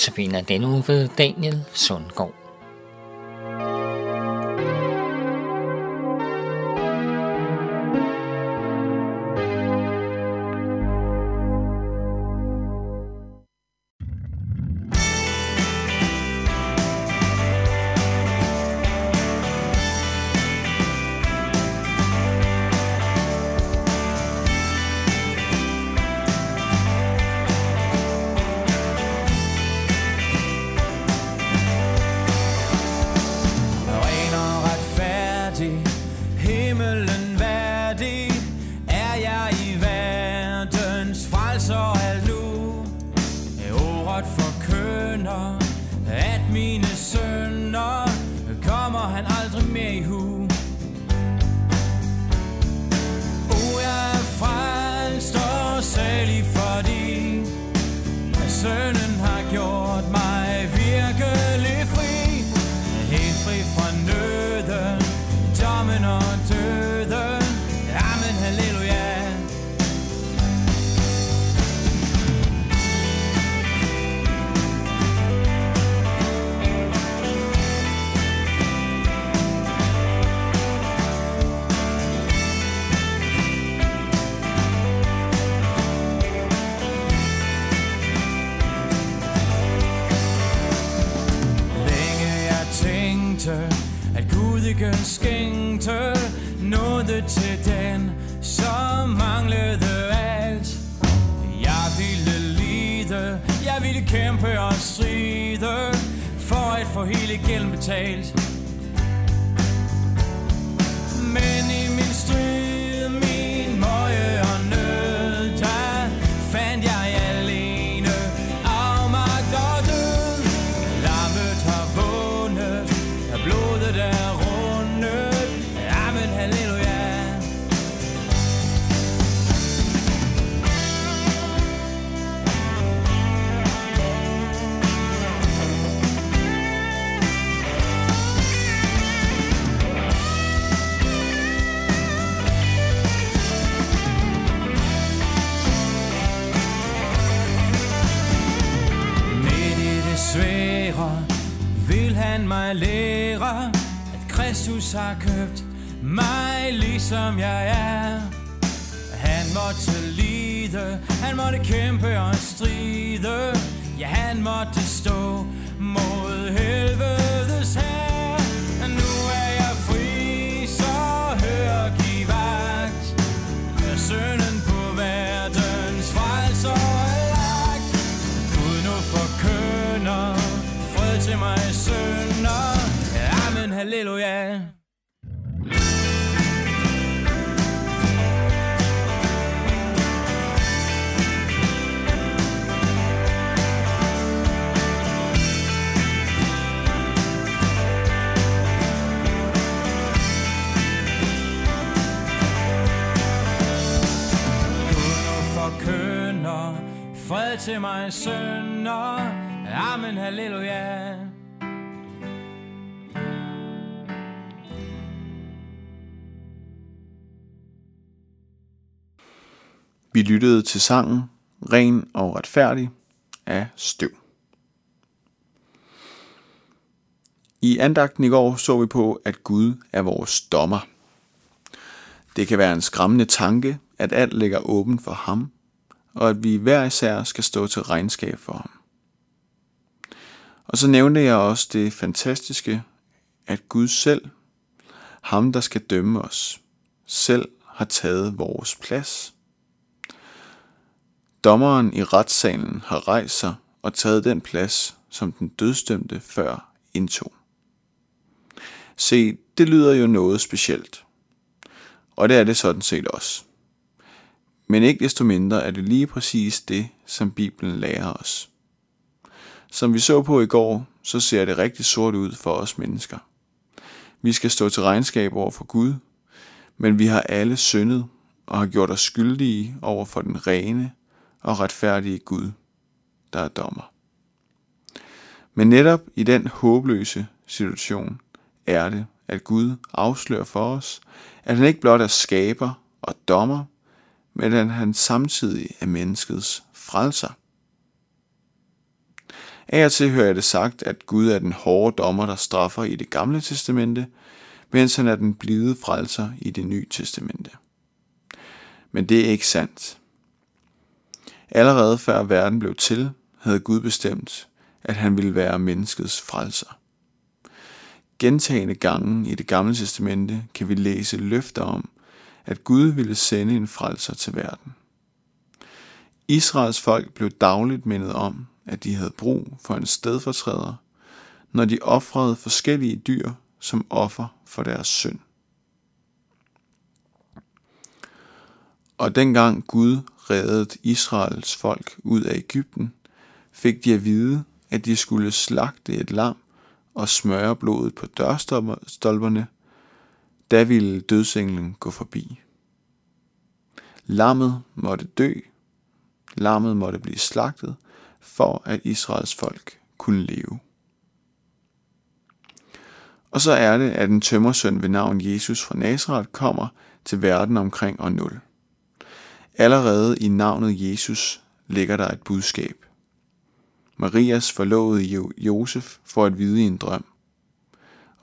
Notabene denne uge ved Daniel Sundgaard. Så alt nu. er Ordet forkønner, tænkte, at Gud ikke skænkte noget til den, som manglede alt. Jeg ville lide, jeg ville kæmpe og stride, for at få hele gælden betalt. Men i min strid, vil han mig lære, at Kristus har købt mig ligesom jeg er. Han måtte lide, han måtte kæmpe og stride, ja han måtte stå mod helvede. Til mig sønder. Amen, halleluja. Vi lyttede til sangen Ren og retfærdig af Støv. I andagten i går så vi på, at Gud er vores dommer. Det kan være en skræmmende tanke, at alt ligger åben for ham, og at vi hver især skal stå til regnskab for ham. Og så nævnte jeg også det fantastiske, at Gud selv, ham der skal dømme os, selv har taget vores plads. Dommeren i retssalen har rejst sig og taget den plads, som den dødsdømte før indtog. Se, det lyder jo noget specielt. Og det er det sådan set også. Men ikke desto mindre er det lige præcis det, som Bibelen lærer os. Som vi så på i går, så ser det rigtig sort ud for os mennesker. Vi skal stå til regnskab over for Gud, men vi har alle syndet og har gjort os skyldige over for den rene og retfærdige Gud, der er dommer. Men netop i den håbløse situation er det, at Gud afslører for os, at han ikke blot er skaber og dommer, men at han samtidig er menneskets frelser. Af og til hører jeg det sagt, at Gud er den hårde dommer, der straffer i det gamle testamente, mens han er den blide frelser i det nye testamente. Men det er ikke sandt. Allerede før verden blev til, havde Gud bestemt, at han ville være menneskets frelser. Gentagende gange i det gamle testamente kan vi læse løfter om, at Gud ville sende en frelser til verden. Israels folk blev dagligt mindet om, at de havde brug for en stedfortræder, når de offrede forskellige dyr som offer for deres synd. Og dengang Gud reddede Israels folk ud af Ægypten, fik de at vide, at de skulle slagte et lam og smøre blodet på dørstolperne, da ville dødsenglen gå forbi. Lammet måtte dø, lammet måtte blive slagtet, for at Israels folk kunne leve. Og så er det, at en tømmersøn ved navn Jesus fra Nazareth kommer til verden omkring år 0. Allerede i navnet Jesus ligger der et budskab. Marias forlovede Josef får at vide i en drøm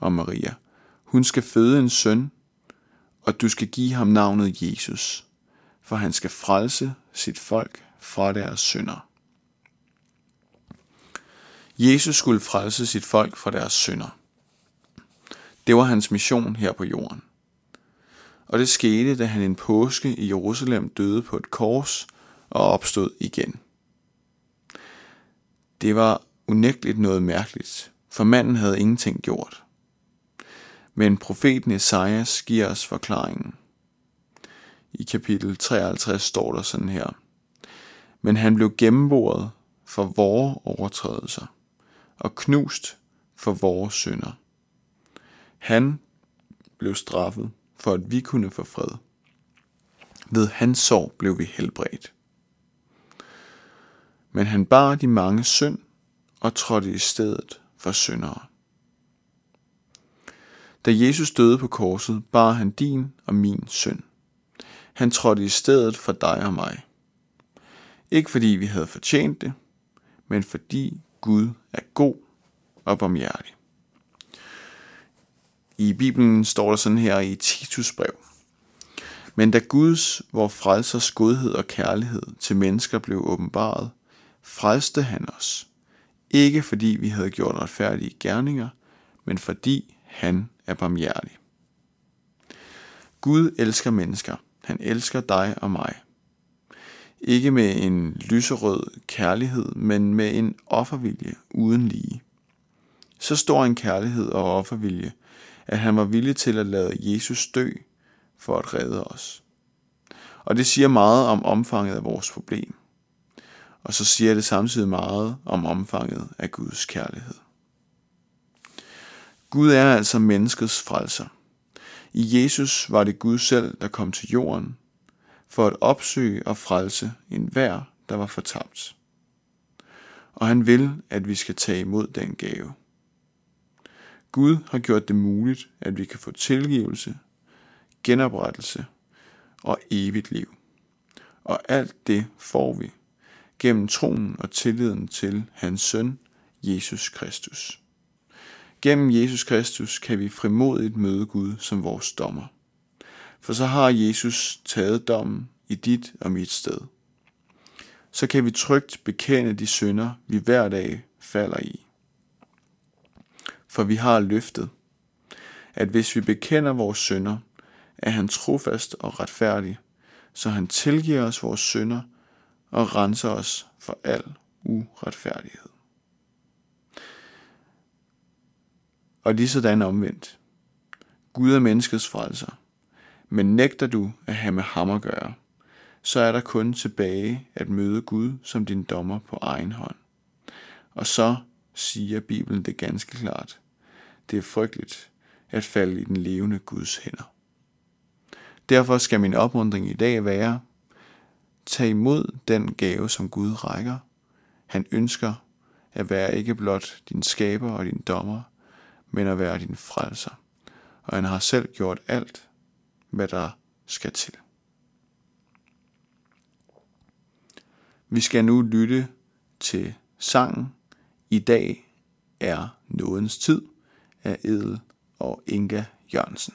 om Maria. Hun skal føde en søn, og du skal give ham navnet Jesus, for han skal frelse sit folk fra deres synder. Jesus skulle frelse sit folk fra deres synder. Det var hans mission her på jorden. Og det skete, da han en påske i Jerusalem døde på et kors og opstod igen. Det var unægteligt noget mærkeligt, for manden havde ingenting gjort. Men profeten Esajas giver os forklaringen. I kapitel 53 står der sådan her. Men han blev gennemboret for vores overtrædelser og knust for vores synder. Han blev straffet for at vi kunne få fred. Ved hans sorg blev vi helbredt. Men han bar de mange synd og trådte i stedet for syndere. Da Jesus døde på korset, bar han din og min synd. Han trådte i stedet for dig og mig. Ikke fordi vi havde fortjent det, men fordi Gud er god og barmhjertig. I Bibelen står der sådan her i Titus brev. Men da Guds, vor frelsers godhed og kærlighed til mennesker blev åbenbaret, frelste han os. Ikke fordi vi havde gjort retfærdige gerninger, men fordi han er barmhjertig. Gud elsker mennesker. Han elsker dig og mig. Ikke med en lyserød kærlighed, men med en offervilje uden lige. Så stor en kærlighed og offervilje, at han var villig til at lade Jesus dø for at redde os. Og det siger meget om omfanget af vores problem. Og så siger det samtidig meget om omfanget af Guds kærlighed. Gud er altså menneskets frelser. I Jesus var det Gud selv, der kom til jorden for at opsøge og frelse enhver, der var fortabt. Og han vil, at vi skal tage imod den gave. Gud har gjort det muligt, at vi kan få tilgivelse, genoprettelse og evigt liv. Og alt det får vi gennem troen og tilliden til hans søn, Jesus Kristus. Gennem Jesus Kristus kan vi frimodigt møde Gud som vores dommer. For så har Jesus taget dommen i dit og mit sted. Så kan vi trygt bekende de synder, vi hver dag falder i. For vi har løftet, at hvis vi bekender vores synder, er han trofast og retfærdig, så han tilgiver os vores synder og renser os for al uretfærdighed. Og lige sådan omvendt. Gud er menneskets frelser, men nægter du at have med ham at gøre, så er der kun tilbage at møde Gud som din dommer på egen hånd. Og så siger Bibelen det ganske klart. Det er frygteligt at falde i den levende Guds hænder. Derfor skal min opmundring i dag være, tag imod den gave, som Gud rækker. Han ønsker at være ikke blot din skaber og din dommer, men at være din frelser. Og han har selv gjort alt, hvad der skal til. Vi skal nu lytte til sangen I dag er nådens tid af Edel og Inga Jørgensen.